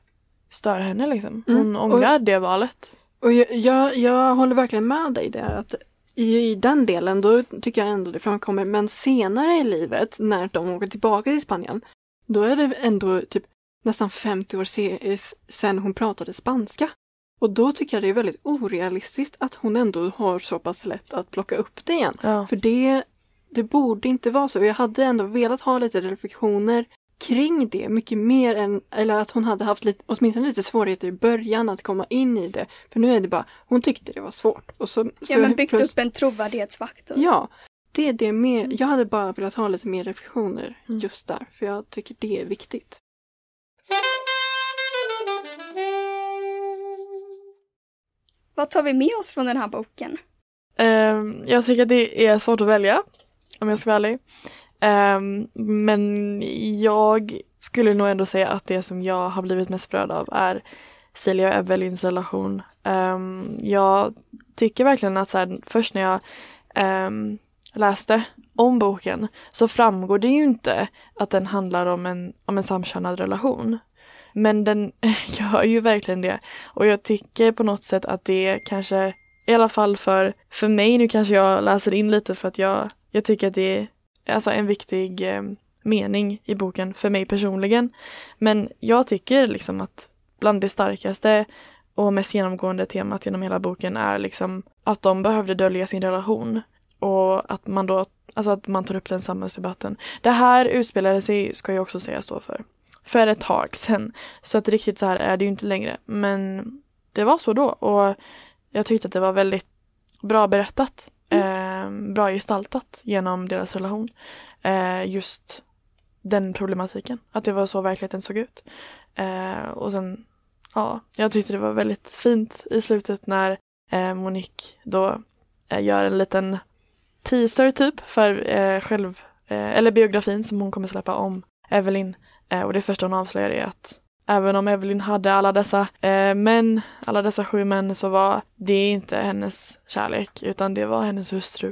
stör henne liksom. Hon mm. ångrar det valet. Och jag, jag, jag håller verkligen med dig där att i, i den delen då tycker jag ändå det framkommer. Men senare i livet när de åker tillbaka till Spanien, då är det ändå typ nästan 50 år sedan hon pratade spanska. Och då tycker jag det är väldigt orealistiskt att hon ändå har så pass lätt att plocka upp det igen. Ja. För det, det borde inte vara så. Jag hade ändå velat ha lite reflektioner kring det mycket mer än, eller att hon hade haft lite, åtminstone lite svårigheter i början att komma in i det. För nu är det bara, hon tyckte det var svårt. Och så, ja men byggt plus, upp en trovärdighetsfaktor. Ja, det är det mer, jag hade bara velat ha lite mer reflektioner mm. just där, för jag tycker det är viktigt. Vad tar vi med oss från den här boken? Um, jag tycker att det är svårt att välja, om jag ska vara ärlig. Um, men jag skulle nog ändå säga att det som jag har blivit mest berörd av är Celia och Evelyns relation. Um, jag tycker verkligen att så här, först när jag um, läste om boken så framgår det ju inte att den handlar om en, om en samkönad relation. Men den gör ju verkligen det. Och jag tycker på något sätt att det kanske, i alla fall för, för mig, nu kanske jag läser in lite för att jag, jag tycker att det alltså en viktig eh, mening i boken för mig personligen. Men jag tycker liksom att bland det starkaste och mest genomgående temat genom hela boken är liksom att de behövde dölja sin relation. Och att man då, alltså att man tar upp den samhällsdebatten. Det här utspelade sig, ska jag också säga, stå för, för ett tag sedan. Så att riktigt så här är det ju inte längre. Men det var så då och jag tyckte att det var väldigt bra berättat eh, bra gestaltat genom deras relation. Eh, just den problematiken, att det var så verkligheten såg ut. Eh, och sen, ja, jag tyckte det var väldigt fint i slutet när eh, Monique då eh, gör en liten teaser typ för eh, själv, eh, eller biografin som hon kommer släppa om Evelyn. Eh, och det första hon avslöjar är att Även om Evelyn hade alla dessa eh, män, alla dessa sju män, så var det inte hennes kärlek, utan det var hennes hustru.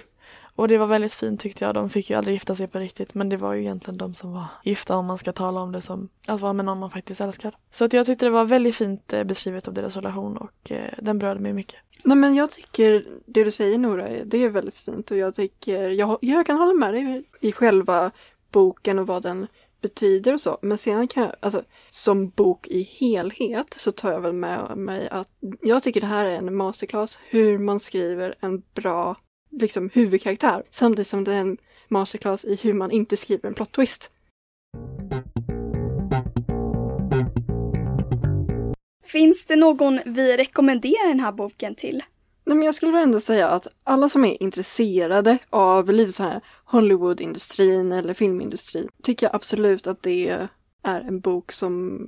Och det var väldigt fint tyckte jag. De fick ju aldrig gifta sig på riktigt, men det var ju egentligen de som var gifta om man ska tala om det som att vara med någon man faktiskt älskar. Så att jag tyckte det var väldigt fint eh, beskrivet av deras relation och eh, den berörde mig mycket. Nej men jag tycker det du säger Nora, det är väldigt fint och jag tycker, jag, jag kan hålla med dig i själva boken och vad den betyder och så. Men sen kan jag, alltså som bok i helhet så tar jag väl med mig att jag tycker det här är en masterclass hur man skriver en bra liksom huvudkaraktär samtidigt som det är en masterclass i hur man inte skriver en plot twist. Finns det någon vi rekommenderar den här boken till? Nej, men jag skulle ändå säga att alla som är intresserade av lite så här Hollywood-industrin eller filmindustrin tycker jag absolut att det är en bok som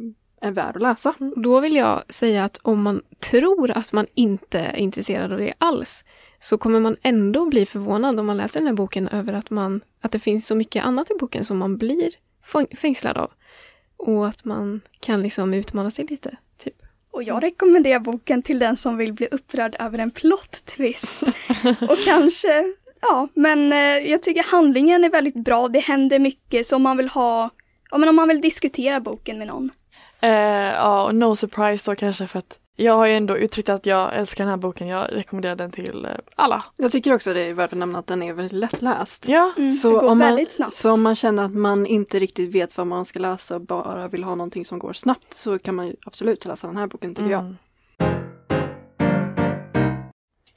är värd att läsa. Mm. Då vill jag säga att om man tror att man inte är intresserad av det alls så kommer man ändå bli förvånad om man läser den här boken över att, man, att det finns så mycket annat i boken som man blir fängslad av. Och att man kan liksom utmana sig lite. Och jag rekommenderar boken till den som vill bli upprörd över en plot twist. och kanske, ja, men eh, jag tycker handlingen är väldigt bra. Det händer mycket så om man vill ha, ja men om man vill diskutera boken med någon. Eh, ja, och no surprise då kanske för att jag har ju ändå uttryckt att jag älskar den här boken. Jag rekommenderar den till eh, alla. Jag tycker också det är värt att nämna att den är väldigt lättläst. Ja. Mm, så, det går om man, väldigt snabbt. så om man känner att man inte riktigt vet vad man ska läsa och bara vill ha någonting som går snabbt så kan man ju absolut läsa den här boken tycker jag. Mm.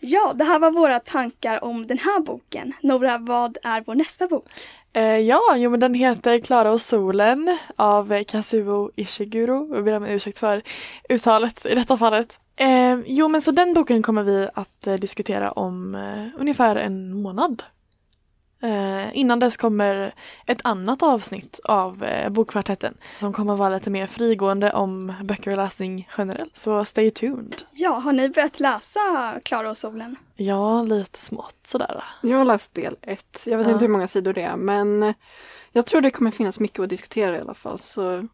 Ja, det här var våra tankar om den här boken. Nora, vad är vår nästa bok? Eh, ja, jo men den heter Klara och solen av Kazuo Ishiguro. Jag ber om ursäkt för uttalet i detta fallet. Eh, jo men så den boken kommer vi att eh, diskutera om eh, ungefär en månad. Eh, innan dess kommer ett annat avsnitt av eh, Bokkvartetten som kommer vara lite mer frigående om böcker och läsning generellt. Så stay tuned. Ja, har ni börjat läsa Klara och solen? Ja, lite smått sådär. Jag har läst del ett. Jag vet Ja. inte hur många sidor det är men jag tror det kommer finnas mycket att diskutera i alla fall så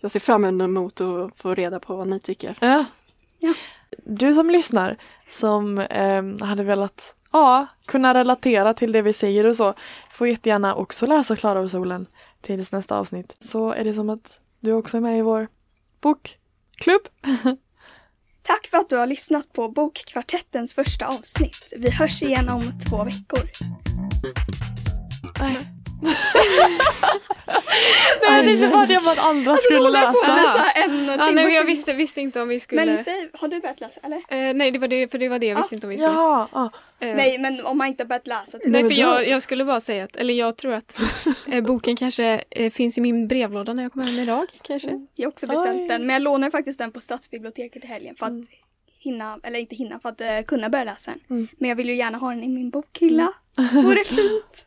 jag ser fram emot att få reda på vad ni tycker. Ja. Ja. Du som lyssnar som eh, hade velat ja, kunna relatera till det vi säger och så får jättegärna också läsa Klara och solen tills nästa avsnitt. Så är det som att du också är med i vår bokklubb. Tack för att du har lyssnat på Bokkvartettens första avsnitt. Vi hörs igen om två veckor. Nej. Nej, det var det vad andra skulle Nora får läsa. en Ja, nej, jag 20. visste, visste inte om vi skulle... Men säg, har du börjat läsa eller? Eh, nej, det var det, för det var det jag visste inte om vi skulle... Ja, ja. Eh, Nej, men om man inte har börjat läsa. Typ. Nej, för jag, jag skulle bara säga att, eller jag tror att eh, boken kanske eh, finns i min brevlåda när jag kommer hem idag, kanske. Jag har också beställt Oj. den, men jag lånar faktiskt den på stadsbiblioteket i helgen för att Mm. hinna, eller inte hinna, för att eh, kunna börja läsa den. Mm. Men jag vill ju gärna ha den i min bokhylla. Vore fint.